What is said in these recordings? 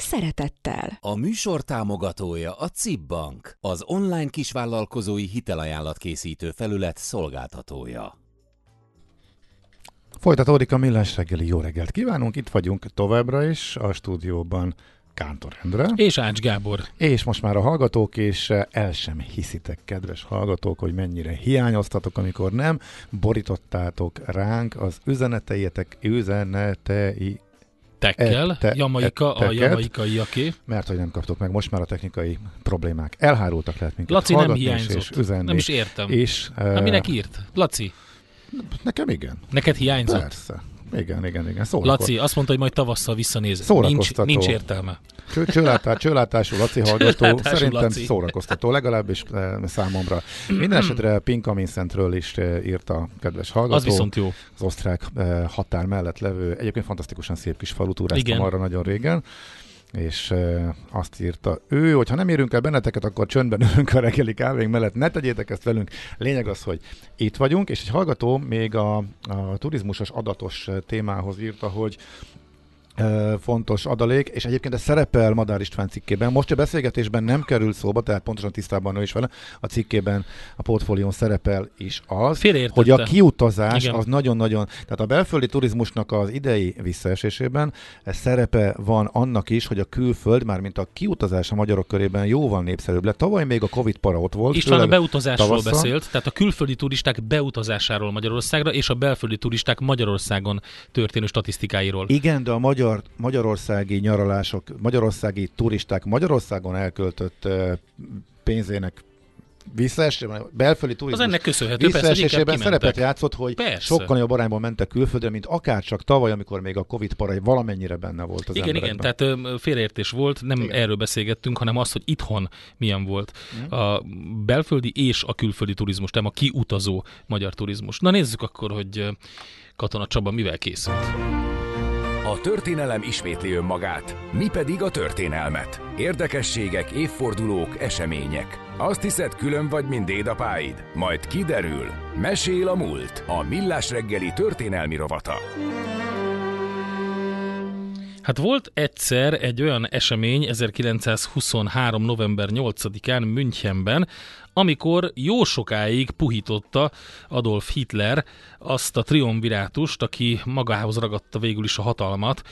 szeretettel. A műsor támogatója a CIP Bank, az online kisvállalkozói hitelajánlat készítő felület szolgáltatója. Folytatódik a Millás reggeli. Jó reggelt kívánunk! Itt vagyunk továbbra is a stúdióban Kántor Endre. És Ács Gábor. És most már a hallgatók, és el sem hiszitek, kedves hallgatók, hogy mennyire hiányoztatok, amikor nem borítottátok ránk az üzeneteitek, üzenetei tekkel, te, Jamaika a jamaikaiaké. Mert hogy nem kaptok meg, most már a technikai problémák elhárultak lehet minket Laci nem hiányzott, és üzenni, nem is értem. És, uh, Na, minek írt? Laci? Nekem igen. Neked hiányzott? Persze. Igen, igen, igen. Szórakor... Laci azt mondta, hogy majd tavasszal visszanéz. Nincs, nincs értelme. Cső, csőlátás, csőlátású Laci hallgató, csőlátású szerintem Laci. szórakoztató, legalábbis eh, számomra. Minden esetre Pink Amincentről is eh, írt a kedves hallgató. Az viszont jó. Az osztrák eh, határ mellett levő, egyébként fantasztikusan szép kis falu túráztam arra nagyon régen és azt írta ő, hogy ha nem érünk el benneteket, akkor csöndben ülünk a reggeli kávénk mellett, ne tegyétek ezt velünk. Lényeg az, hogy itt vagyunk, és egy hallgató még a, a turizmusos adatos témához írta, hogy fontos adalék, és egyébként ez szerepel Madár István cikkében. Most a beszélgetésben nem kerül szóba, tehát pontosan tisztában ő is vele, a cikkében a portfólión szerepel is az, hogy a kiutazás Igen. az nagyon-nagyon, tehát a belföldi turizmusnak az idei visszaesésében ez szerepe van annak is, hogy a külföld, már mint a kiutazás a magyarok körében jóval népszerűbb lett. Tavaly még a Covid para ott volt. István a beutazásról tavasszal. beszélt, tehát a külföldi turisták beutazásáról Magyarországra, és a belföldi turisták Magyarországon történő statisztikáiról. Igen, de a magyar magyar, magyarországi nyaralások, magyarországi turisták Magyarországon elköltött pénzének visszaesésében, belföldi turizmus az ennek köszönhető, visszaesésében szerepet játszott, hogy persze. sokkal jobb arányban mentek külföldre, mint akár csak tavaly, amikor még a Covid parai valamennyire benne volt az Igen, emberekben. igen, tehát félreértés volt, nem igen. erről beszélgettünk, hanem az, hogy itthon milyen volt mm. a belföldi és a külföldi turizmus, nem a kiutazó magyar turizmus. Na nézzük akkor, hogy Katona Csaba mivel készült. A történelem ismétli önmagát, mi pedig a történelmet. Érdekességek, évfordulók, események. Azt hiszed, külön vagy, mint dédapáid? Majd kiderül. Mesél a múlt. A Millás reggeli történelmi rovata. Hát volt egyszer egy olyan esemény 1923. november 8-án Münchenben, amikor jó sokáig puhította Adolf Hitler azt a triumvirátust, aki magához ragadta végül is a hatalmat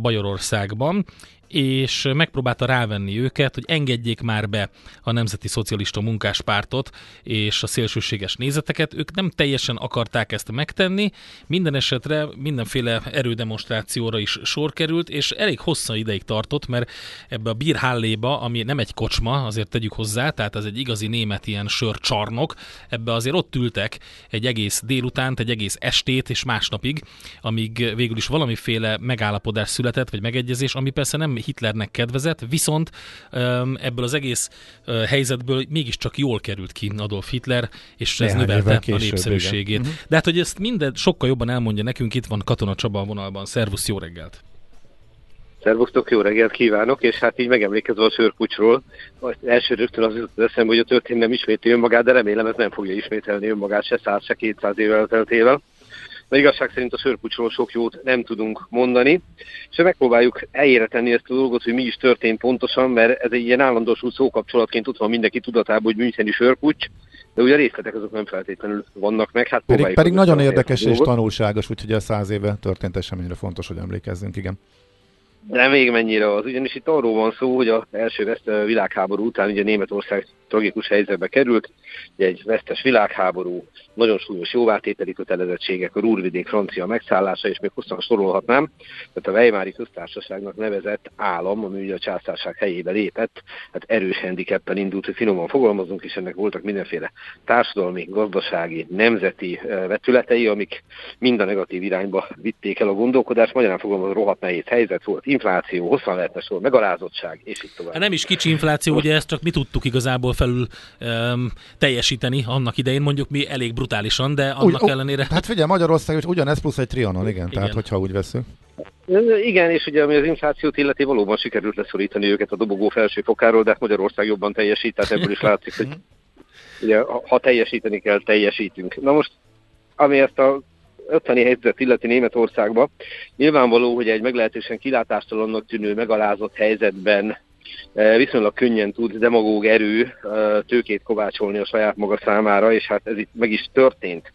Bajorországban, és megpróbálta rávenni őket, hogy engedjék már be a Nemzeti Szocialista Munkáspártot és a szélsőséges nézeteket. Ők nem teljesen akarták ezt megtenni, minden esetre mindenféle erődemonstrációra is sor került, és elég hosszú ideig tartott, mert ebbe a Bírhálléba, ami nem egy kocsma, azért tegyük hozzá, tehát ez egy igazi német ilyen sörcsarnok, ebbe azért ott ültek egy egész délutánt, egy egész estét és másnapig, amíg végül is valamiféle megállapodás született, vagy megegyezés, ami persze nem Hitlernek kedvezett, viszont ebből az egész helyzetből mégiscsak jól került ki Adolf Hitler, és ez növelte a népszerűségét. Uh-huh. De hát, hogy ezt minden sokkal jobban elmondja nekünk, itt van Katona Csaba a vonalban. Szervusz, jó reggelt! Szervusztok, jó reggelt kívánok, és hát így megemlékezve a sörpucsról, az első rögtön az jutott eszembe, hogy a történet nem ismétli önmagát, de remélem ez nem fogja ismételni önmagát se 100, se 200 évvel elteltével de igazság szerint a sörpucsról sok jót nem tudunk mondani, és megpróbáljuk eljére tenni ezt a dolgot, hogy mi is történt pontosan, mert ez egy ilyen állandósult szókapcsolatként ott van mindenki tudatában, hogy Müncheni sörpucs, de ugye a részletek azok nem feltétlenül vannak meg. Hát pedig, pedig nagyon érdekes és tanulságos, úgyhogy a száz éve történt eseményre fontos, hogy emlékezzünk, igen. De még mennyire az, ugyanis itt arról van szó, hogy az első világháború után ugye Németország tragikus helyzetbe került, ugye egy vesztes világháború, nagyon súlyos jóvátételi kötelezettségek, a Rúrvidék francia megszállása, és még hosszan sorolhatnám, tehát a Weimári köztársaságnak nevezett állam, ami ugye a császárság helyébe lépett, hát erős handicappen indult, hogy finoman fogalmazunk, és ennek voltak mindenféle társadalmi, gazdasági, nemzeti vetületei, amik mind a negatív irányba vitték el a gondolkodást, magyarán fogalmazva rohadt nehéz helyzet volt, infláció, hosszan lehetne sor, megalázottság, és így tovább. Hát nem is kicsi infláció, ugye ezt csak mi tudtuk igazából felül um, teljesíteni annak idején, mondjuk mi elég brutálisan, de annak úgy, ellenére... Hát figyelj, Magyarország is ugyanez plusz egy trianon, igen, igen. tehát hogyha úgy veszünk. Igen, és ugye ami az inflációt illeti, valóban sikerült leszorítani őket a dobogó felső fokáról, de Magyarország jobban teljesít, tehát ebből is látszik, hogy ugye, ha teljesíteni kell, teljesítünk. Na most, ami ezt a 50 helyzetet illeti Németországba, nyilvánvaló, hogy egy meglehetősen kilátástalannak tűnő, megalázott helyzetben viszonylag könnyen tud demagóg erő e, tőkét kovácsolni a saját maga számára, és hát ez itt meg is történt.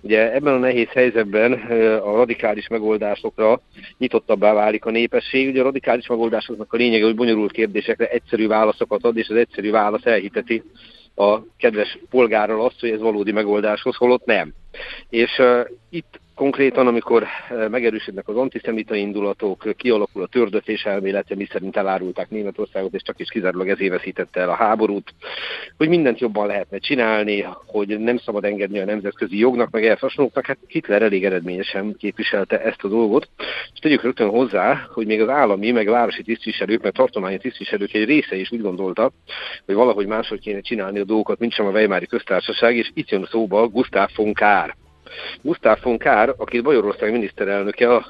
Ugye ebben a nehéz helyzetben e, a radikális megoldásokra nyitottabbá válik a népesség. Ugye a radikális megoldásoknak a lényege, hogy bonyolult kérdésekre egyszerű válaszokat ad, és az egyszerű válasz elhiteti a kedves polgárral azt, hogy ez valódi megoldáshoz, holott nem. És uh, itt konkrétan, amikor megerősödnek az antiszemita indulatok, kialakul a tördötés elmélete, mi szerint elárulták Németországot, és csak is kizárólag ez veszítette el a háborút, hogy mindent jobban lehetne csinálni, hogy nem szabad engedni a nemzetközi jognak, meg ehhez hasonlóknak, hát Hitler elég eredményesen képviselte ezt a dolgot. És tegyük rögtön hozzá, hogy még az állami, meg városi tisztviselők, meg tartományi tisztviselők egy része is úgy gondolta, hogy valahogy máshogy kéne csinálni a dolgokat, mint sem a Weimári köztársaság, és itt jön szóba Gustav von Kahr Gustav von Kár, aki Bajorország miniszterelnöke a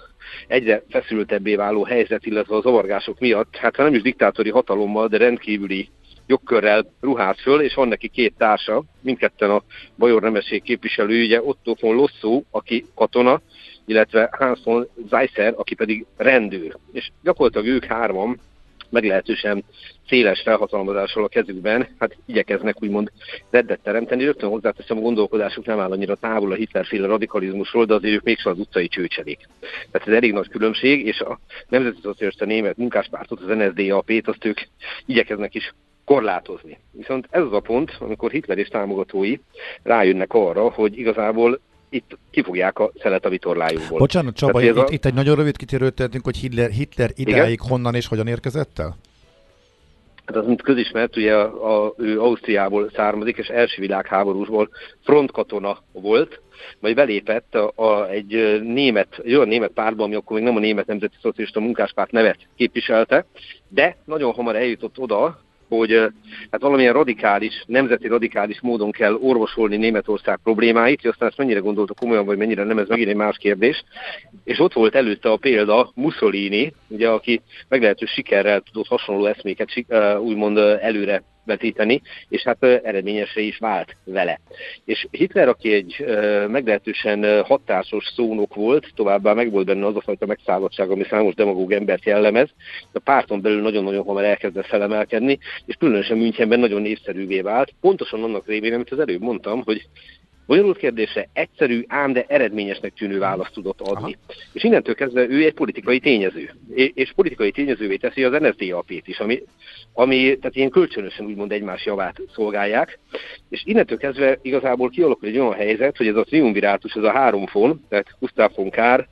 egyre feszültebbé váló helyzet, illetve az zavargások miatt, hát nem is diktátori hatalommal, de rendkívüli jogkörrel ruház föl, és van neki két társa, mindketten a Bajor nemesség képviselője, Otto von Losszó, aki katona, illetve Hans von Zeisser, aki pedig rendőr. És gyakorlatilag ők hárman meglehetősen széles felhatalmazással a kezükben, hát igyekeznek úgymond reddet teremteni. Rögtön hozzáteszem, a gondolkodásuk nem áll annyira távol a Hitlerféle radikalizmusról, de azért ők mégsem az utcai csőcselék. Tehát ez elég nagy különbség, és a Nemzeti Szocialista Német Munkáspártot, az NSDAP-t, azt ők igyekeznek is korlátozni. Viszont ez az a pont, amikor Hitler és támogatói rájönnek arra, hogy igazából itt kifogják a szelet a vitorlájukból. Bocsánat, Csaba, itt, a... itt egy nagyon rövid kitérőt tettünk, hogy Hitler, Hitler idáig Igen? honnan és hogyan érkezett el? Hát az, mint közismert, ugye a, a, ő Ausztriából származik, és első világháborúsból frontkatona volt, majd belépett a, a, egy német, egy olyan német pártban, ami akkor még nem a német nemzeti szocialista munkáspárt nevet képviselte, de nagyon hamar eljutott oda, hogy hát valamilyen radikális, nemzeti radikális módon kell orvosolni Németország problémáit, hogy aztán ezt mennyire gondolta komolyan, vagy mennyire nem, ez megint egy más kérdés. És ott volt előtte a példa Mussolini, ugye, aki meglehetős sikerrel tudott hasonló eszméket úgymond előre vetíteni, és hát eredményesre is vált vele. És Hitler, aki egy meglehetősen hatásos szónok volt, továbbá meg volt benne az a fajta megszállottság, ami számos demagóg embert jellemez, a párton belül nagyon-nagyon hamar elkezdett felemelkedni, és különösen Münchenben nagyon népszerűvé vált, pontosan annak révén, amit az előbb mondtam, hogy Bonyolult kérdése egyszerű, ám de eredményesnek tűnő választ tudott adni. Aha. És innentől kezdve ő egy politikai tényező. És politikai tényezővé teszi az NSDAP-t is, ami, ami tehát ilyen kölcsönösen úgymond egymás javát szolgálják. És innentől kezdve igazából kialakul egy olyan helyzet, hogy ez a triumvirátus, ez a három fon, tehát Gustav von Kahr,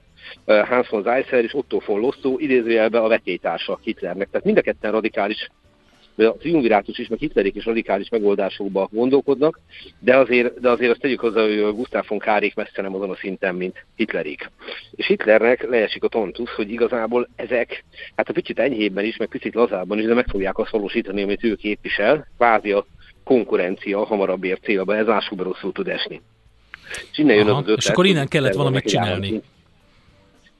eh, Hans von Zeisser és Otto von Losszó idézőjelbe a vetétársa Hitlernek. Tehát mind a ketten radikális a triumvirátus is, meg Hitlerék is radikális megoldásokba gondolkodnak, de azért, de azért azt tegyük hozzá, hogy Gustav von Kárék messze nem azon a szinten, mint Hitlerék. És Hitlernek leesik a tontusz, hogy igazából ezek, hát a picit enyhébben is, meg picit lazábban is, de meg fogják azt valósítani, amit ő képvisel, kvázi a konkurencia hamarabb ér célba, ez ásukba rosszul tud esni. És innen jön az ötlet, és akkor innen kellett valamit csinálni. Járni.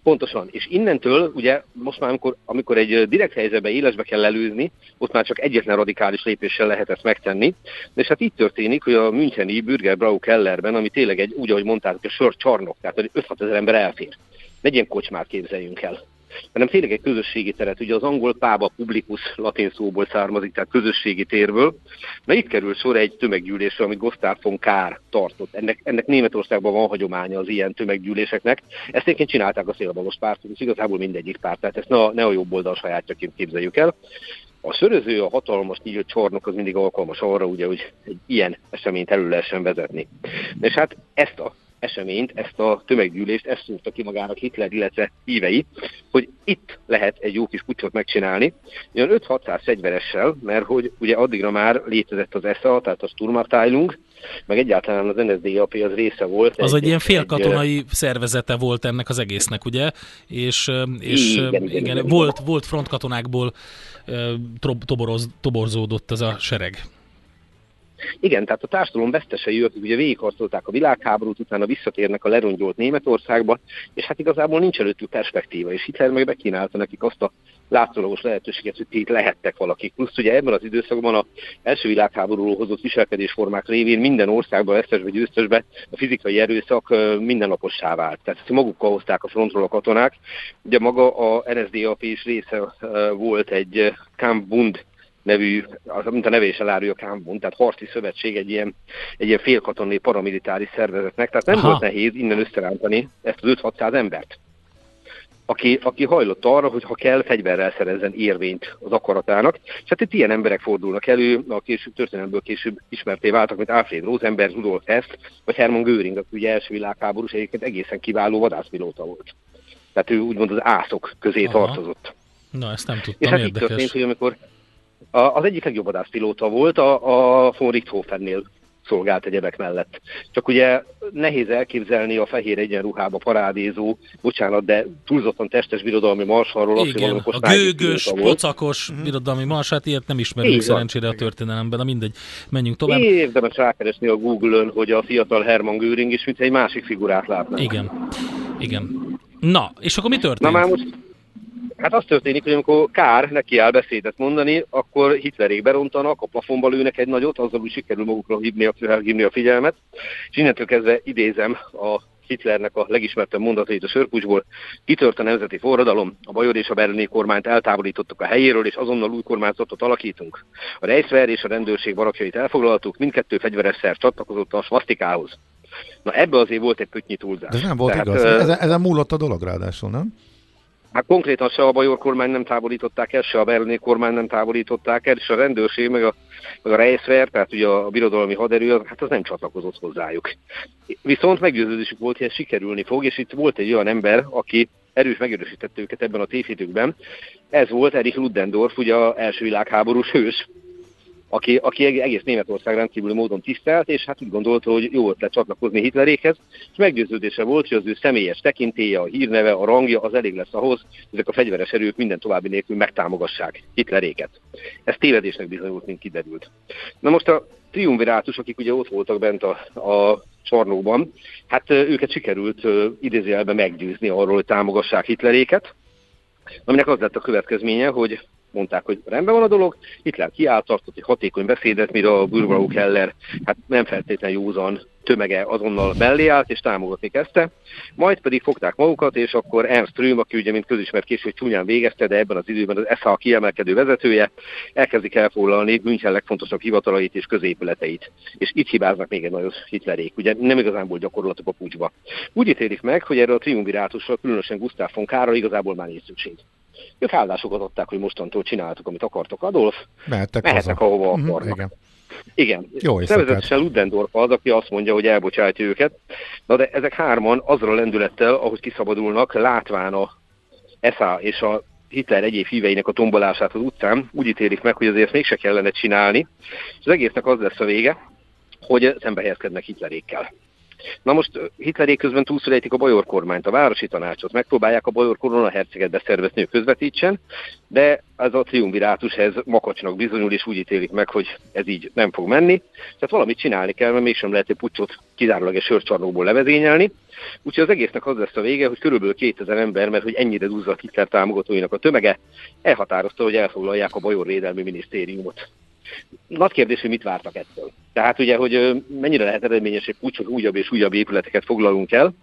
Pontosan. És innentől, ugye most már amikor, amikor egy direkt helyzetbe élesbe kell előzni, ott már csak egyetlen radikális lépéssel lehet ezt megtenni. És hát így történik, hogy a Müncheni Bürger Brau Kellerben, ami tényleg egy, úgy ahogy mondták, a sör csarnok, tehát 5-6 ezer ember elfér. Egy ilyen kocsmát képzeljünk el hanem tényleg egy közösségi teret. Ugye az angol pába publikus latin szóból származik, tehát közösségi térből. Na itt kerül sor egy tömeggyűlésre, amit Gostár von Kár tartott. Ennek, ennek Németországban van hagyománya az ilyen tömeggyűléseknek. Ezt egyébként csinálták a szélbalos pártok, és igazából mindegyik párt, tehát ezt ne a, ne a jobb oldal sajátjaként képzeljük el. A szöröző, a hatalmas nyílt csornok az mindig alkalmas arra, ugye, hogy egy ilyen eseményt elő lehessen vezetni. És hát ezt a eseményt, ezt a tömeggyűlést, ezt szúrta ki magának Hitler, illetve hívei, hogy itt lehet egy jó kis pucsot megcsinálni, olyan 5-600 fegyveressel, mert hogy ugye addigra már létezett az ESA, tehát a Sturmarteilung, meg egyáltalán az NSDAP az része volt. Az egy, egy ilyen félkatonai egy, szervezete volt ennek az egésznek, ugye? És, és igen, igen, igen, igen, volt, volt frontkatonákból toboroz, toborzódott ez a sereg. Igen, tehát a társadalom vesztesei, akik ugye végigharcolták a világháborút, utána visszatérnek a lerongyolt Németországba, és hát igazából nincs előttük perspektíva, és Hitler meg bekínálta nekik azt a látszólagos lehetőséget, hogy itt lehettek valakik. Plusz ugye ebben az időszakban a első világháborúról hozott viselkedésformák révén minden országban, vesztesbe, győztesbe a fizikai erőszak mindennapossá vált. Tehát magukkal hozták a frontról a katonák. Ugye maga a NSDAP is része volt egy Kampfbund nevű, mint a neve is elárulja Kámbun, tehát harci szövetség egy ilyen, egy ilyen félkatonai paramilitári szervezetnek, tehát nem Aha. volt nehéz innen összerántani ezt az 5-600 embert aki, aki hajlott arra, hogy ha kell, fegyverrel szerezzen érvényt az akaratának. És hát itt ilyen emberek fordulnak elő, a később történelmből később ismerté váltak, mint Alfred Rosenberg, Rudolf Hess, vagy Hermann Göring, aki ugye első világháborús egyébként egészen kiváló vadászpilóta volt. Tehát ő úgymond az ászok közé Aha. tartozott. Na, ezt nem tudtam, És hát érdekes. itt történt, hogy amikor az egyik legjobb vadászpilóta volt, a, a von Richthofennél szolgált egyebek mellett. Csak ugye nehéz elképzelni a fehér egyenruhába parádézó, bocsánat, de túlzottan testes birodalmi marsalról. Igen, a gőgös, pocakos mm. birodalmi marsát, ilyet nem ismerünk Igen. szerencsére a történelemben, na mindegy, menjünk tovább. Érdemes rákeresni a Google-ön, hogy a fiatal Hermann Göring is, mint egy másik figurát látnak. Igen, igen. Na, és akkor mi történt? Na már most Hát az történik, hogy amikor Kár neki áll beszédet mondani, akkor Hitlerék berontanak, a plafonba lőnek egy nagyot, azzal úgy sikerül magukra hívni a, hívni a figyelmet, és innentől kezdve idézem a Hitlernek a legismertebb mondatait a sörkucsból. Kitört a nemzeti forradalom, a Bajor és a berlini kormányt eltávolítottuk a helyéről, és azonnal új kormányzatot alakítunk. A Reichswehr és a rendőrség barakjait elfoglaltuk, mindkettő fegyveres szer csatlakozott a svasztikához. Na ebbe azért volt egy pötnyi túlzás. De ez nem volt Tehát, igaz. Ezen, ezen múlott a dolog ráadásul, nem? Hát konkrétan se a Bajor kormány nem távolították el, se a berlini kormány nem távolították el, és a rendőrség, meg a, meg a Reichswehr, tehát ugye a birodalmi haderő, hát az nem csatlakozott hozzájuk. Viszont meggyőződésük volt, hogy ez sikerülni fog, és itt volt egy olyan ember, aki erős megerősítette őket ebben a tévhitükben. Ez volt Erich Ludendorff, ugye az első világháborús hős, aki, aki egész Németország rendkívüli módon tisztelt, és hát úgy gondolta, hogy jó ötlet csatlakozni Hitlerékhez, és meggyőződése volt, hogy az ő személyes tekintélye, a hírneve, a rangja az elég lesz ahhoz, hogy ezek a fegyveres erők minden további nélkül megtámogassák Hitleréket. Ez tévedésnek bizonyult, mint kiderült. Na most a triumvirátus, akik ugye ott voltak bent a, a csarnokban, hát őket sikerült idézőjelben meggyőzni arról, hogy támogassák Hitleréket, aminek az lett a következménye, hogy mondták, hogy rendben van a dolog. Hitler kiállt, tartott egy hatékony beszédet, mire a Burgau Keller hát nem feltétlenül józan tömege azonnal mellé állt és támogatni kezdte. Majd pedig fogták magukat, és akkor Ernst Röhm, aki ugye mint közismert később csúnyán végezte, de ebben az időben az SH kiemelkedő vezetője, elkezdik elfoglalni München legfontosabb hivatalait és középületeit. És itt hibáznak még egy nagyon Hitlerék. Ugye nem igazán volt gyakorlatok a pucsba. Úgy ítélik meg, hogy erről a triumvirátusra, különösen Gustav von Kára igazából már nincs szükség. Ők állásokat adták, hogy mostantól csináltuk, amit akartok. Adolf, mehettek, mehettek ahova mhm, akarnak. igen. Igen. Jó Nevezetesen Ludendorff az, aki azt mondja, hogy elbocsátja őket. Na de ezek hárman azra a lendülettel, ahogy kiszabadulnak, látván a ESA és a Hitler egyéb híveinek a tombolását az utcán, úgy ítélik meg, hogy azért mégse kellene csinálni, és az egésznek az lesz a vége, hogy szembe helyezkednek Hitlerékkel. Na most Hitlerék közben túlszülejtik a Bajor kormányt, a városi tanácsot, megpróbálják a Bajor korona herceget beszervezni, hogy közvetítsen, de ez a triumvirátushez makacsnak bizonyul, és úgy ítélik meg, hogy ez így nem fog menni. Tehát valamit csinálni kell, mert mégsem lehet egy pucsot kizárólag egy sörcsarnokból levezényelni. Úgyhogy az egésznek az lesz a vége, hogy körülbelül 2000 ember, mert hogy ennyire duzza a Hitler támogatóinak a tömege, elhatározta, hogy elfoglalják a Bajor Védelmi Minisztériumot. Nagy kérdés, hogy mit vártak ettől. Tehát ugye, hogy mennyire lehet eredményes egy pucs, hogy újabb és újabb épületeket foglalunk el,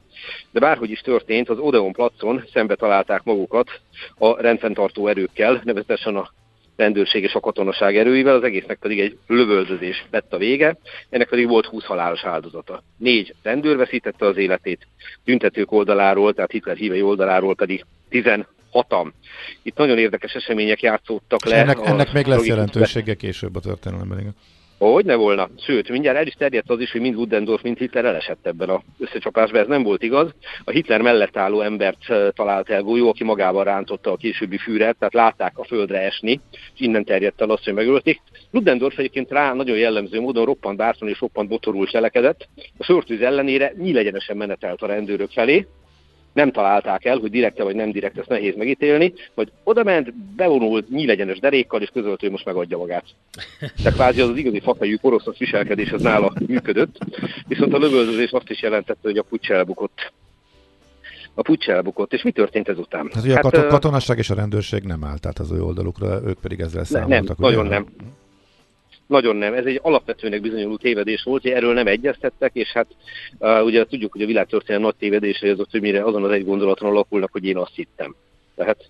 de bárhogy is történt, az Odeon placon szembe találták magukat a rendfenntartó erőkkel, nevezetesen a rendőrség és a katonaság erőivel, az egésznek pedig egy lövöldözés lett a vége, ennek pedig volt 20 halálos áldozata. Négy rendőr veszítette az életét, tüntetők oldaláról, tehát Hitler hívei oldaláról pedig 16 hatam. Itt nagyon érdekes események játszódtak le. Ennek, ennek még lesz jelentőség később a történelemben, igen. Hogy ne volna. Sőt, mindjárt el is terjedt az is, hogy mind Ludendorff, mind Hitler elesett ebben a összecsapásban. Ez nem volt igaz. A Hitler mellett álló embert talált el Golyó, aki magával rántotta a későbbi fűret, tehát látták a földre esni, és innen terjedt el azt, hogy megölték. Ludendorff egyébként rá nagyon jellemző módon roppant bátran és roppant botorul cselekedett. A szörtűz ellenére nyílegyenesen menetelt a rendőrök felé, nem találták el, hogy direkte vagy nem direkt, ezt nehéz megítélni, hogy oda ment, bevonult nyílegyenes derékkal, és közölt, hogy most megadja magát. Tehát kvázi az, az igazi fakajű poroszos viselkedés az nála működött, viszont a lövöldözés azt is jelentette, hogy a pucs elbukott a pucs elbukott, és mi történt ezután? Hát ugye hát, a katonasság és a rendőrség nem állt át az ő oldalukra, ők pedig ezzel számoltak. Nem, nagyon nem. Nagyon nem. Ez egy alapvetőnek bizonyuló tévedés volt, hogy erről nem egyeztettek, és hát uh, ugye tudjuk, hogy a világtörténelem nagy tévedései azok többnyire azon az egy gondolaton alakulnak, hogy én azt hittem. Tehát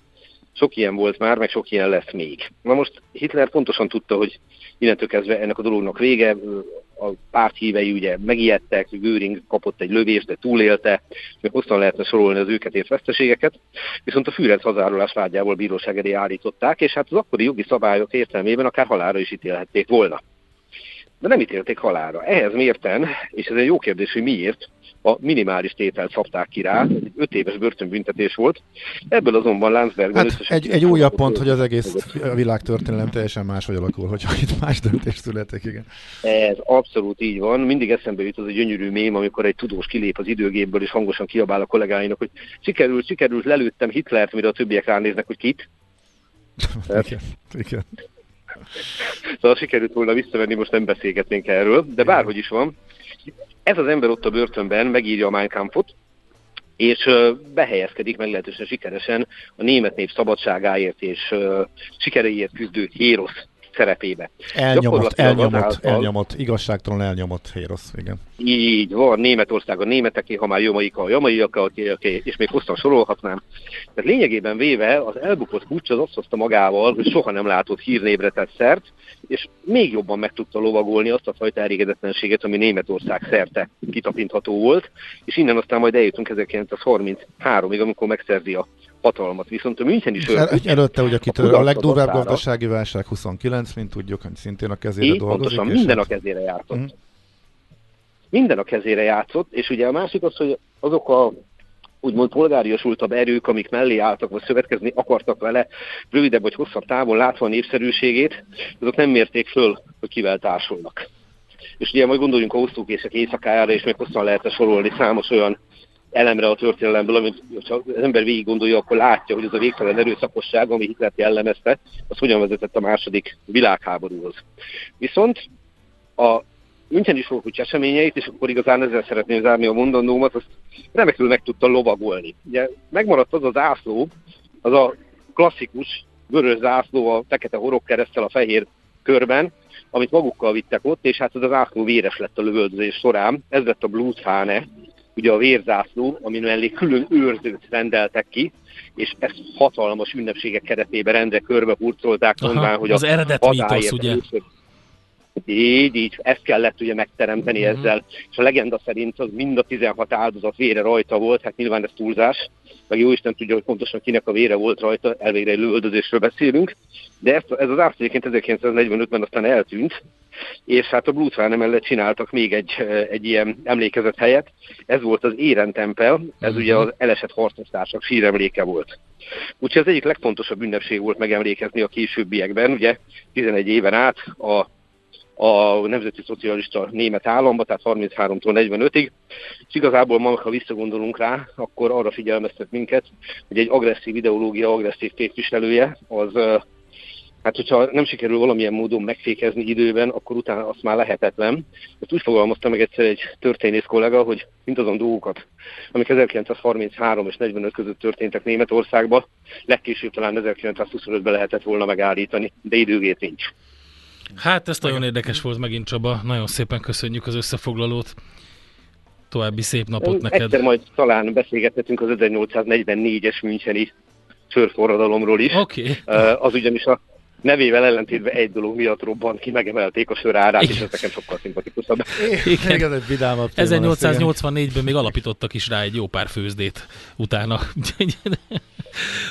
sok ilyen volt már, meg sok ilyen lesz még. Na most Hitler pontosan tudta, hogy innentől kezdve ennek a dolognak vége, a párt hívei ugye megijedtek, Göring kapott egy lövést, de túlélte, még hosszan lehetne sorolni az őket ért veszteségeket, viszont a Führer hazárulás vágyából bíróság elé állították, és hát az akkori jogi szabályok értelmében akár halára is ítélhették volna. De nem ítélték halára. Ehhez mérten, és ez egy jó kérdés, hogy miért, a minimális tételt szabták ki rá, egy öt éves börtönbüntetés volt. Ebből azonban Landsbergben hát egy, egy újabb pont, hogy az egész a világtörténelem teljesen máshogy alakul, hogyha itt más döntés születik, igen. Ez abszolút így van. Mindig eszembe jut az a gyönyörű mém, amikor egy tudós kilép az időgépből, és hangosan kiabál a kollégáinak, hogy sikerült, sikerült, lelőttem Hitlert, mire a többiek ránéznek, hogy kit. igen, igen. Szóval sikerült volna visszavenni, most nem beszélgetnénk erről, de bárhogy is van, ez az ember ott a börtönben megírja a Mein Kampfot, és behelyezkedik meglehetősen sikeresen a német nép szabadságáért és sikereiért küzdő Hérosz szerepébe. Elnyomott, elnyomott, azáltal, elnyomott, igazságtalan elnyomott Hérosz, igen. Így van, Németország a németeké, ha már jamaika a jamaiak, és még hosszan sorolhatnám. Tehát lényegében véve az elbukott pucs az azt hozta magával, hogy soha nem látott hírnévre tett szert, és még jobban meg tudta lovagolni azt a fajta elégedetlenséget, ami Németország szerte kitapintható volt, és innen aztán majd eljutunk 1933-ig, amikor megszerzi a hatalmat. Viszont a Müncheni El, előtte ugye kitör a, a legdurvább gazdasági válság 29, mint tudjuk, hogy szintén a kezére Így, dolgozik. Pontosan, minden hát... a kezére játszott. Mm. Minden a kezére játszott, és ugye a másik az, hogy azok a úgymond polgáriasultabb erők, amik mellé álltak, vagy szövetkezni akartak vele, rövidebb vagy hosszabb távon látva a népszerűségét, azok nem mérték föl, hogy kivel társulnak. És ugye majd gondoljunk a hosszúkészek éjszakájára, és még hosszan lehetne sorolni számos olyan elemre a történelemből, amit ha az ember végig gondolja, akkor látja, hogy az a végtelen erőszakosság, ami Hitler jellemezte, az hogyan vezetett a második világháborúhoz. Viszont a Müncheni sorkucs eseményeit, és akkor igazán ezzel szeretném zárni a mondandómat, azt remekül meg tudta lovagolni. Ugye megmaradt az az ászló, az a klasszikus vörös zászló a fekete keresztel a fehér körben, amit magukkal vittek ott, és hát az az ászló véres lett a lövöldözés során. Ez lett a Bluesfáne, ugye a vérzászló, ami mellé külön őrzőt rendeltek ki, és ezt hatalmas ünnepségek keretében rendre körbe hurcolták, mondván, hogy az eredet mítosz, ugye? Először, így, így, ezt kellett ugye megteremteni uh-huh. ezzel, és a legenda szerint az mind a 16 áldozat vére rajta volt, hát nyilván ez túlzás, meg jó Isten tudja, hogy pontosan kinek a vére volt rajta, elvégre egy lövöldözésről beszélünk, de ezt, ez az árc 1945-ben aztán eltűnt, és hát a Bluesfán mellett csináltak még egy, egy ilyen emlékezett helyet, ez volt az Éren tempel, ez uh-huh. ugye az elesett harcostársak síremléke volt. Úgyhogy ez egyik legfontosabb ünnepség volt megemlékezni a későbbiekben, ugye 11 éven át a a Nemzeti Szocialista Német Államba, tehát 33-tól 45-ig. És igazából ma, ha visszagondolunk rá, akkor arra figyelmeztet minket, hogy egy agresszív ideológia, agresszív képviselője, az hát hogyha nem sikerül valamilyen módon megfékezni időben, akkor utána azt már lehetetlen. Ezt úgy fogalmazta meg egyszer egy történész kollega, hogy azon dolgokat, amik 1933 és 45 között történtek Németországban, legkésőbb talán 1925-ben lehetett volna megállítani, de időgét nincs. Hát ez nagyon érdekes volt megint Csaba, nagyon szépen köszönjük az összefoglalót. További szép napot neked. Egyszer majd talán beszélgethetünk az 1844-es Müncheni sörforradalomról is. Okay. Az ugyanis a nevével ellentétben egy dolog miatt robbant ki, megemelték a sör árát, és ez nekem sokkal szimpatikusabb. Igen, Igen ez egy 1884-ben még alapítottak is rá egy jó pár főzdét utána.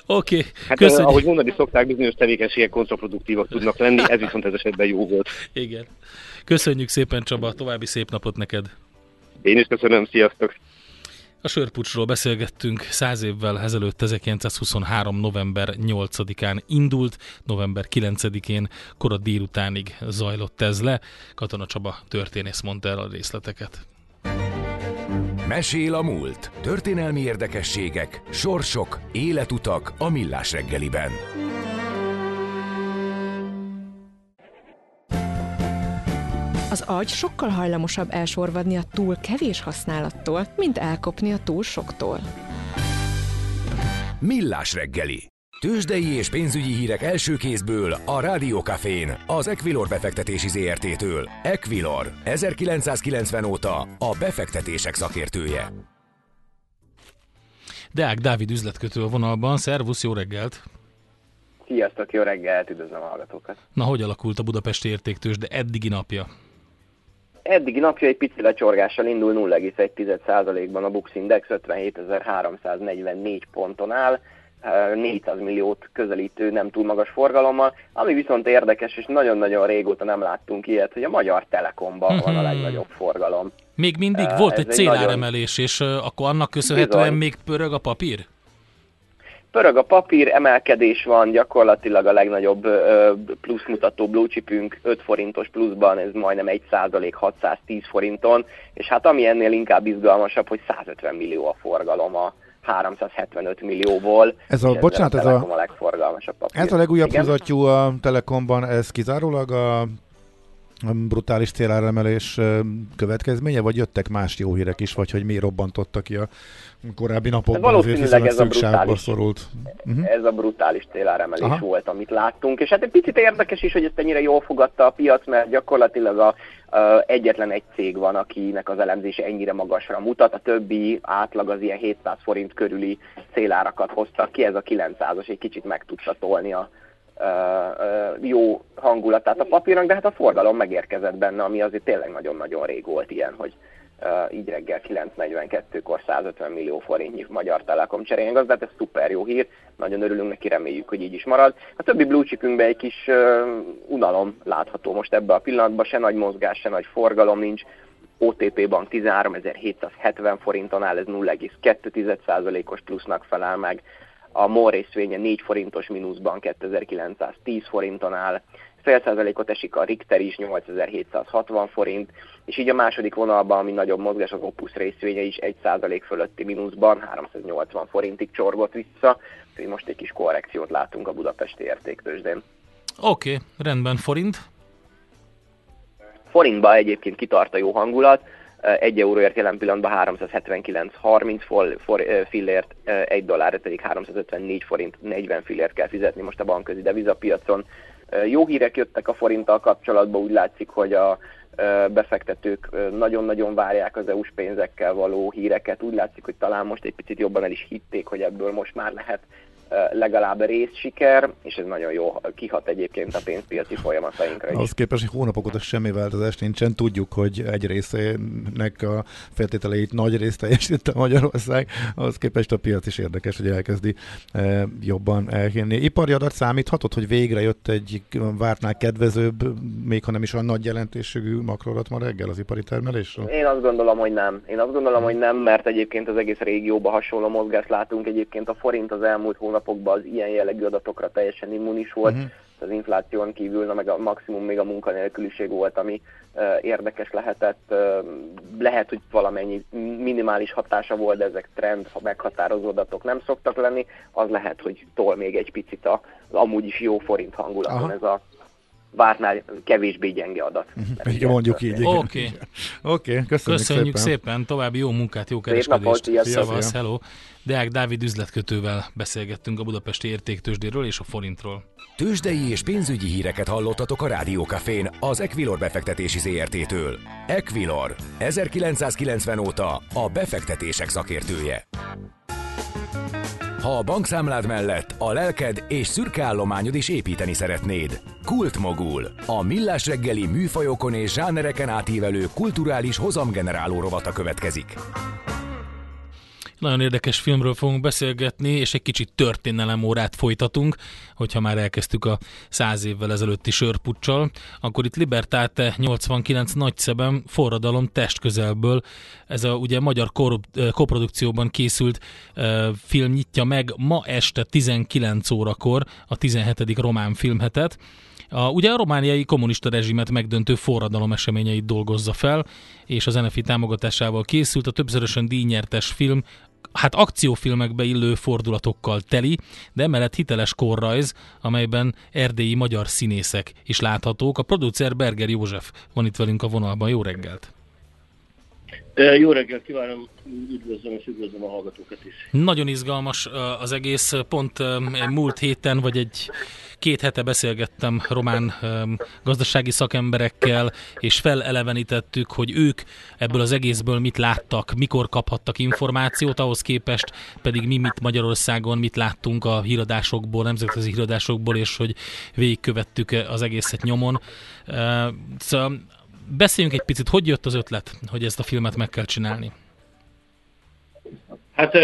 Oké, okay, hát, köszönjük. ahogy mondani szokták, bizonyos tevékenységek kontraproduktívak tudnak lenni, ez viszont ez esetben jó volt. Igen. Köszönjük szépen Csaba, további szép napot neked. Én is köszönöm, sziasztok! A sörpucsról beszélgettünk, száz évvel ezelőtt 1923. november 8-án indult, november 9-én kora délutánig zajlott ez le. Katona Csaba történész mondta el a részleteket. Mesél a múlt. Történelmi érdekességek, sorsok, életutak a millás reggeliben. Az agy sokkal hajlamosabb elsorvadni a túl kevés használattól, mint elkopni a túl soktól. Millás reggeli. Tőzsdei és pénzügyi hírek első kézből a Rádiókafén, az Equilor befektetési ZRT-től. Equilor, 1990 óta a befektetések szakértője. Deák Dávid üzletkötő a vonalban. Szervusz, jó reggelt! Sziasztok, jó reggelt, üdvözlöm a hallgatókat! Na, hogy alakult a Budapesti értéktős, de eddigi napja? Eddigi napja egy pici lecsorgással indul 0,1%-ban a Bux Index 57.344 ponton áll, 400 milliót közelítő nem túl magas forgalommal, ami viszont érdekes, és nagyon-nagyon régóta nem láttunk ilyet, hogy a Magyar Telekomban mm-hmm. van a legnagyobb forgalom. Még mindig volt egy céláremelés, nagyon... és akkor annak köszönhetően Bizony. még pörög a papír? Pörög a papír, emelkedés van, gyakorlatilag a legnagyobb pluszmutató blue chipünk 5 forintos pluszban, ez majdnem 1 százalék 610 forinton, és hát ami ennél inkább izgalmasabb, hogy 150 millió a forgalom a 375 millióból. Ez a, bocsánat, ez a, a legforgalmasabb papír. Ez a legújabb húzatjú a Telekomban, ez kizárólag a brutális céláremelés következménye, vagy jöttek más jó hírek is, vagy hogy mi robbantottak ki a korábbi napokban, azért ez a brutális, szorult. Uh-huh. Ez a brutális céláremelés Aha. volt, amit láttunk, és hát egy picit érdekes is, hogy ezt ennyire jól fogadta a piac, mert gyakorlatilag a, a, egyetlen egy cég van, akinek az elemzése ennyire magasra mutat, a többi átlag az ilyen 700 forint körüli célárakat hoztak ki, ez a 900-as egy kicsit meg tudta tolni a, jó hangulatát a papírnak, de hát a forgalom megérkezett benne, ami azért tényleg nagyon-nagyon rég volt ilyen, hogy így reggel 9.42-kor 150 millió forintnyi Magyar Telekom cseréljen gazdát, ez szuper jó hír, nagyon örülünk neki, reméljük, hogy így is marad. A többi blue egy kis unalom látható most ebbe a pillanatban, se nagy mozgás, se nagy forgalom nincs, OTP Bank 13.770 forinton áll, ez 0,2%-os plusznak felel meg, a MOL részvénye 4 forintos mínuszban 2910 forinton áll, fél százalékot esik a Richter is 8760 forint, és így a második vonalban, ami nagyobb mozgás, az Opus részvénye is 1 százalék fölötti mínuszban 380 forintig csorgott vissza, úgyhogy most egy kis korrekciót látunk a budapesti értéktősdén. Oké, okay, rendben, forint? Forintba egyébként kitart a jó hangulat, 1 euróért jelen pillanatban 379,30 for, for, fillért, 1 dollárért pedig 354 forint 40 fillért kell fizetni most a bankközi devizapiacon. Jó hírek jöttek a forinttal kapcsolatban, úgy látszik, hogy a befektetők nagyon-nagyon várják az EU-s pénzekkel való híreket. Úgy látszik, hogy talán most egy picit jobban el is hitték, hogy ebből most már lehet legalább részsiker, és ez nagyon jó kihat egyébként a pénzpiaci folyamatainkra is. Az képest, hogy hónapok óta semmi változás nincsen, tudjuk, hogy egy részének a feltételeit nagy részt teljesítette Magyarország, az képest a piac is érdekes, hogy elkezdi jobban elhinni. Ipari adat számíthatott, hogy végre jött egy vártnál kedvezőbb, még ha nem is olyan nagy jelentőségű makroadat ma reggel az ipari termelésről? Én azt gondolom, hogy nem. Én azt gondolom, hogy nem, mert egyébként az egész régióban hasonló mozgást látunk. Egyébként a forint az elmúlt hónap hónapokban az ilyen jellegű adatokra teljesen immunis volt. Uh-huh. Az infláción kívül na, meg a maximum még a munkanélküliség volt, ami uh, érdekes lehetett. Uh, lehet, hogy valamennyi minimális hatása volt, de ezek trend, ha meghatározó adatok nem szoktak lenni. Az lehet, hogy tol még egy picit az amúgy is jó forint hangulaton Aha. ez a vártnál kevésbé gyenge adat. Uh-huh. Igen, mondjuk így. Oké. Okay. okay, köszönjük, köszönjük szépen. szépen. További jó munkát, jó kereskedést. Szépen, hello. Deák Dávid üzletkötővel beszélgettünk a budapesti értéktősdéről és a forintról. Tőzsdei és pénzügyi híreket hallottatok a Rádiókafén az Equilor befektetési ZRT-től. Equilor, 1990 óta a befektetések szakértője. Ha a bankszámlád mellett a lelked és szürke állományod is építeni szeretnéd. Kultmogul, a millás reggeli műfajokon és zsánereken átívelő kulturális hozamgeneráló rovata következik. Nagyon érdekes filmről fogunk beszélgetni, és egy kicsit történelemórát folytatunk, hogyha már elkezdtük a száz évvel ezelőtti sörpuccsal. Akkor itt Libertate 89 nagyszeben forradalom testközelből. Ez a ugye magyar koprodukcióban készült uh, film nyitja meg ma este 19 órakor a 17. román filmhetet. A, ugye a romániai kommunista rezsimet megdöntő forradalom eseményeit dolgozza fel, és az NFI támogatásával készült a többszörösen díjnyertes film hát akciófilmekbe illő fordulatokkal teli, de emellett hiteles korrajz, amelyben erdélyi magyar színészek is láthatók. A producer Berger József van itt velünk a vonalban. Jó reggelt! Jó reggelt kívánom, üdvözlöm és üdvözlöm a hallgatókat is. Nagyon izgalmas az egész, pont múlt héten, vagy egy két hete beszélgettem román gazdasági szakemberekkel, és felelevenítettük, hogy ők ebből az egészből mit láttak, mikor kaphattak információt, ahhoz képest pedig mi mit Magyarországon, mit láttunk a híradásokból, nemzetközi híradásokból, és hogy végigkövettük az egészet nyomon. Szóval beszéljünk egy picit, hogy jött az ötlet, hogy ezt a filmet meg kell csinálni? Hát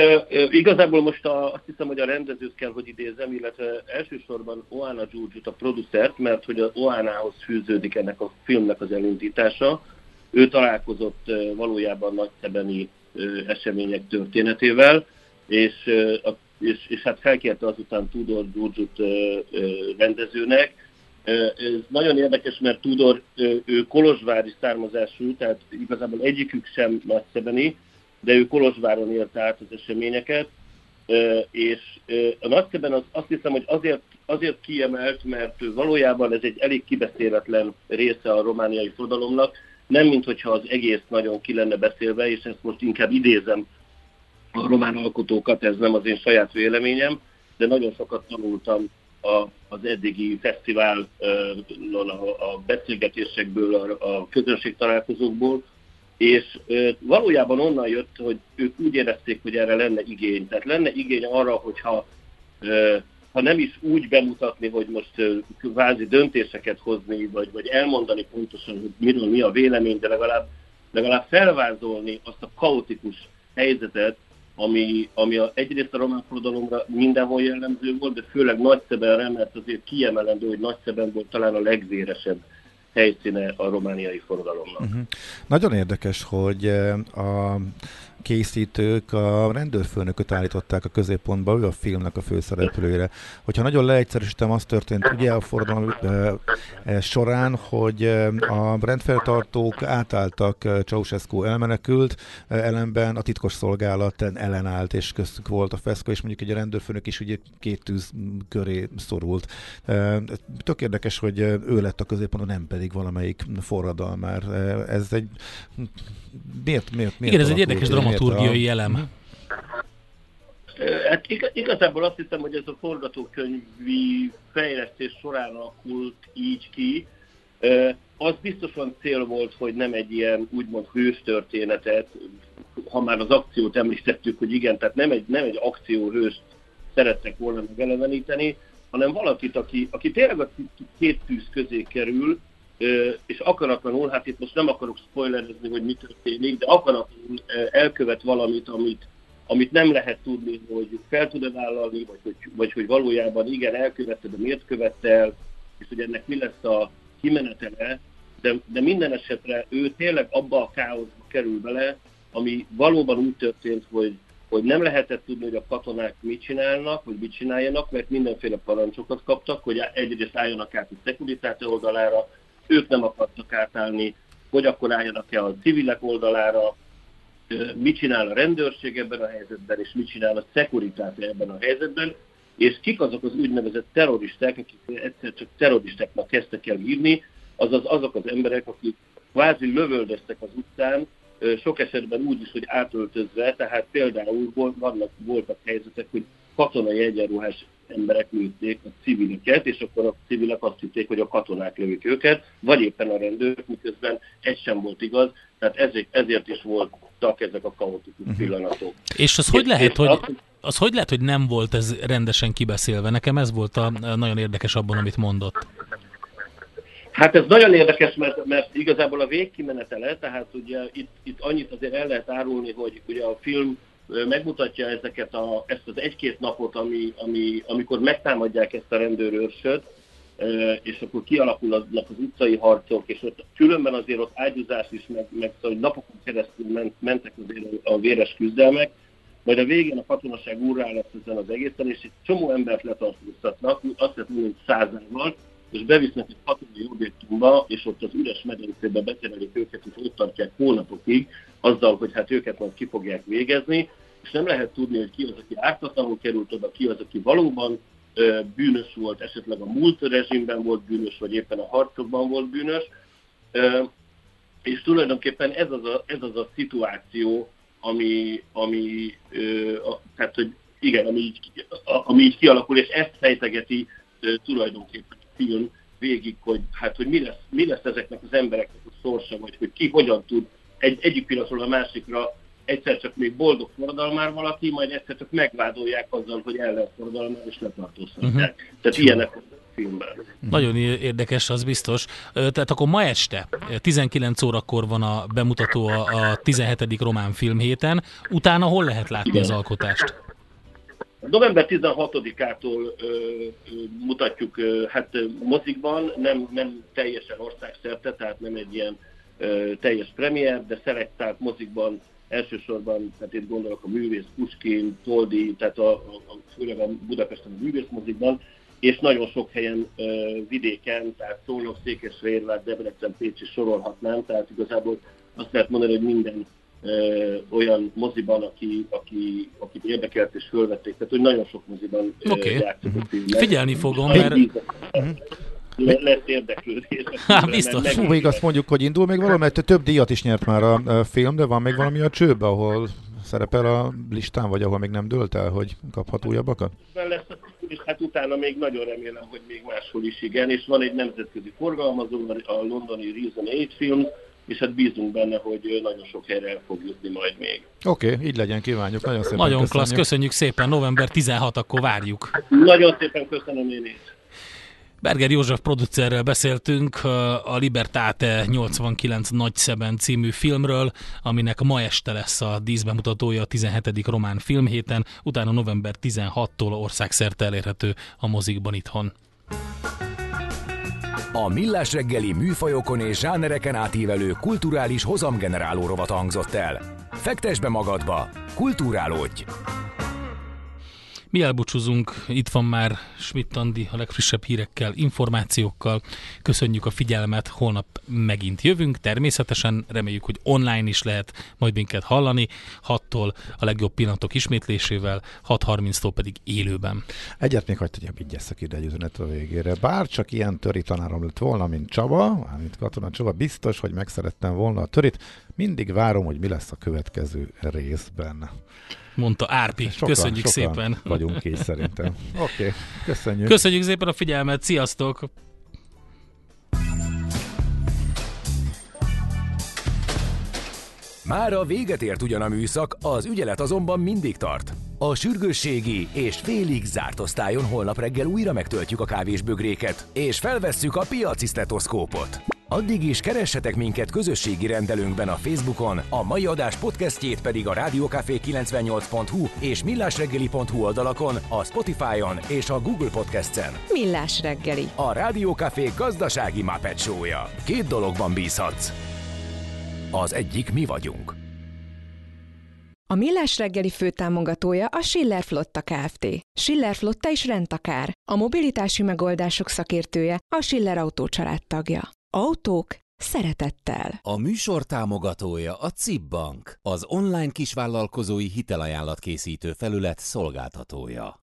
igazából most a, azt hiszem, hogy a rendezőt kell, hogy idézem, illetve elsősorban Oana Giorgio a producert, mert hogy az Oánához fűződik ennek a filmnek az elindítása. Ő találkozott valójában nagyszebeni események történetével, és, és, és hát felkérte azután Tudor giorgio rendezőnek, ez nagyon érdekes, mert Tudor, ő kolozsvári származású, tehát igazából egyikük sem nagyszebeni, de ő Kolozsváron élte át az eseményeket, és a nagyszeben az, azt hiszem, hogy azért, azért kiemelt, mert valójában ez egy elég kibeszéletlen része a romániai forradalomnak, nem mint hogyha az egész nagyon ki lenne beszélve, és ezt most inkább idézem a román alkotókat, ez nem az én saját véleményem, de nagyon sokat tanultam a, az eddigi fesztivál a, beszélgetésekből, a, a közönség találkozókból, és valójában onnan jött, hogy ők úgy érezték, hogy erre lenne igény. Tehát lenne igény arra, hogyha ha nem is úgy bemutatni, hogy most kvázi döntéseket hozni, vagy, vagy elmondani pontosan, hogy miről mi a vélemény, de legalább, legalább felvázolni azt a kaotikus helyzetet, ami, ami a, egyrészt a román forradalomra mindenhol jellemző volt, de főleg Nagyszebenre, mert azért kiemelendő, hogy Nagyszeben volt talán a legvéresebb helyszíne a romániai forradalomnak. Uh-huh. Nagyon érdekes, hogy eh, a készítők a rendőrfőnököt állították a középpontba, ő a filmnek a főszereplőjére. Hogyha nagyon leegyszerűsítem, az történt ugye a forradalom e, során, hogy a rendfeltartók átálltak Ceausescu elmenekült, ellenben a titkos szolgálat ellenállt, és köztük volt a feszko, és mondjuk egy rendőrfőnök is ugye két tűz köré szorult. Tök érdekes, hogy ő lett a középponton, nem pedig valamelyik forradalmár. Ez egy miért, miért, miért Igen, ez egy érdekes dramaturgiai a... elem. Hát igazából azt hiszem, hogy ez a forgatókönyvi fejlesztés során alakult így ki. Az biztosan cél volt, hogy nem egy ilyen úgymond hőstörténetet, ha már az akciót említettük, hogy igen, tehát nem egy, nem egy akcióhőst szerettek volna megeleveníteni, hanem valakit, aki, aki tényleg a két tűz közé kerül, és akaratlanul, hát itt most nem akarok spoilerezni, hogy mi történik, de akaratlanul elkövet valamit, amit, amit nem lehet tudni, hogy fel tud-e vállalni, vagy hogy, vagy hogy valójában igen, elkövette, de miért követte el, és hogy ennek mi lesz a kimenetele, de, de minden esetre ő tényleg abba a káoszba kerül bele, ami valóban úgy történt, hogy, hogy nem lehetett tudni, hogy a katonák mit csinálnak, vagy mit csináljanak, mert mindenféle parancsokat kaptak, hogy egyrészt álljanak át a szekuritáte oldalára, ők nem akartak átállni, hogy akkor álljanak-e a civilek oldalára, mit csinál a rendőrség ebben a helyzetben, és mit csinál a szekuritáte ebben a helyzetben, és kik azok az úgynevezett terroristák, akik egyszer csak terroristáknak kezdtek el írni, azaz azok az emberek, akik kvázi lövöldöztek az utcán, sok esetben úgy is, hogy átöltözve, tehát például vannak, voltak helyzetek, hogy katonai egyenruhás emberek lőtték a civileket, és akkor a civilek azt hitték, hogy a katonák lövik őket, vagy éppen a rendőrök, miközben ez sem volt igaz, tehát ezért, ezért is voltak ezek a kaotikus uh-huh. pillanatok. És az és, hogy lehet, hogy... Az hogy lehet, hogy nem volt ez rendesen kibeszélve? Nekem ez volt a, nagyon érdekes abban, amit mondott. Hát ez nagyon érdekes, mert, mert igazából a végkimenetele, tehát ugye itt, itt annyit azért el lehet árulni, hogy ugye a film megmutatja ezeket a, ezt az egy-két napot, ami, ami, amikor megtámadják ezt a rendőrőrsöt, és akkor kialakulnak az utcai harcok, és ott különben azért ott ágyúzás is, meg, meg szóval, hogy napokon keresztül ment, mentek azért a véres küzdelmek, majd a végén a katonaság úrrá lesz ezen az egészen, és egy csomó embert letartóztatnak, azt lehet mondani, hogy százával, és bevisznek egy katonai objektumba, és ott az üres medencébe beterelik őket, és ott tartják hónapokig, azzal, hogy hát őket majd ki fogják végezni, és nem lehet tudni, hogy ki az, aki ártatlanul került oda, ki az, aki valóban ö, bűnös volt, esetleg a múlt rezsimben volt bűnös, vagy éppen a harcokban volt bűnös. Ö, és tulajdonképpen ez az a, ez az a szituáció, ami, ami ö, a, tehát, hogy igen, ami így, a, ami így kialakul, és ezt fejtegeti ö, tulajdonképpen film végig, hogy, hát, hogy mi, lesz, mi lesz ezeknek az embereknek a sorsa, vagy hogy ki hogyan tud egy, egyik pillanatról a másikra egyszer csak még boldog forradalmár valaki, majd egyszer csak megvádolják azzal, hogy ellenforradalmár és letartóztatják. Uh-huh. Tehát ilyenek filmben. Nagyon érdekes, az biztos. Tehát akkor ma este, 19 órakor van a bemutató a, 17. román filmhéten. Utána hol lehet látni Igen. az alkotást? November 16-ától ö, ö, mutatjuk ö, hát mozikban, nem, nem teljesen országszerte, tehát nem egy ilyen ö, teljes premier, de szelektált mozikban elsősorban, tehát itt gondolok a művész Puskin, Toldi, tehát a, a, főleg a Budapesten a művészmozikban, és nagyon sok helyen uh, vidéken, tehát Szolnok, Székesfehérvár, Debrecen, Pécs is sorolhatnám, tehát igazából azt lehet mondani, hogy minden olyan moziban, aki, aki, akit érdekelt és fölvették, tehát hogy nagyon sok moziban okay. játszott a filmet. Figyelni fogom, mert... Mhm lesz érdeklődés. Há, biztos. Fú, még azt mondjuk, hogy indul még valami, mert több díjat is nyert már a film, de van még valami a csőbe, ahol szerepel a listán, vagy ahol még nem dőlt el, hogy kaphat újabbakat? Lesz a és hát utána még nagyon remélem, hogy még máshol is igen, és van egy nemzetközi forgalmazó, a londoni Reason 8 film, és hát bízunk benne, hogy nagyon sok helyre el fog jutni majd még. Oké, okay, így legyen, kívánjuk. Nagyon szépen Nagyon köszönjük. klassz, köszönjük szépen. November 16, akkor várjuk. Nagyon szépen köszönöm én is. Berger József producerrel beszéltünk a Libertate 89 Nagyszeben című filmről, aminek ma este lesz a díszbemutatója a 17. román filmhéten, utána november 16-tól országszerte elérhető a mozikban itthon. A Millás reggeli műfajokon és zsánereken átívelő kulturális hozamgeneráló rovat hangzott el. Fektes be magadba, kulturálódj! Mi elbúcsúzunk, itt van már Schmidt Andi a legfrissebb hírekkel, információkkal. Köszönjük a figyelmet, holnap megint jövünk, természetesen reméljük, hogy online is lehet majd minket hallani, 6-tól a legjobb pillanatok ismétlésével, 6.30-tól pedig élőben. Egyet még hagyd tegyem, így ide egy üzenet a végére. Bár csak ilyen töri tanárom lett volna, mint Csaba, mint Katona Csaba, biztos, hogy megszerettem volna a törit. Mindig várom, hogy mi lesz a következő részben mondta Árpi. Sokan, Köszönjük sokan szépen. vagyunk így szerintem. Oké, okay, köszönjük. Köszönjük szépen a figyelmet, sziasztok! Már a véget ért ugyan a műszak, az ügyelet azonban mindig tart. A sürgősségi és félig zárt osztályon holnap reggel újra megtöltjük a kávésbögréket, és felvesszük a piaci stetoszkópot. Addig is keressetek minket közösségi rendelőnkben a Facebookon, a mai adás podcastjét pedig a rádiókafé 98hu és millásreggeli.hu oldalakon, a Spotify-on és a Google Podcast-en. Millás reggeli. A Rádiókafé gazdasági Muppet show Két dologban bízhatsz. Az egyik mi vagyunk. A Millás reggeli főtámogatója a Schiller Flotta Kft. Schiller Flotta is rendtakár. A mobilitási megoldások szakértője a Schiller Autó tagja. Autók szeretettel. A műsor támogatója a CIP Bank, az online kisvállalkozói hitelajánlatkészítő felület szolgáltatója.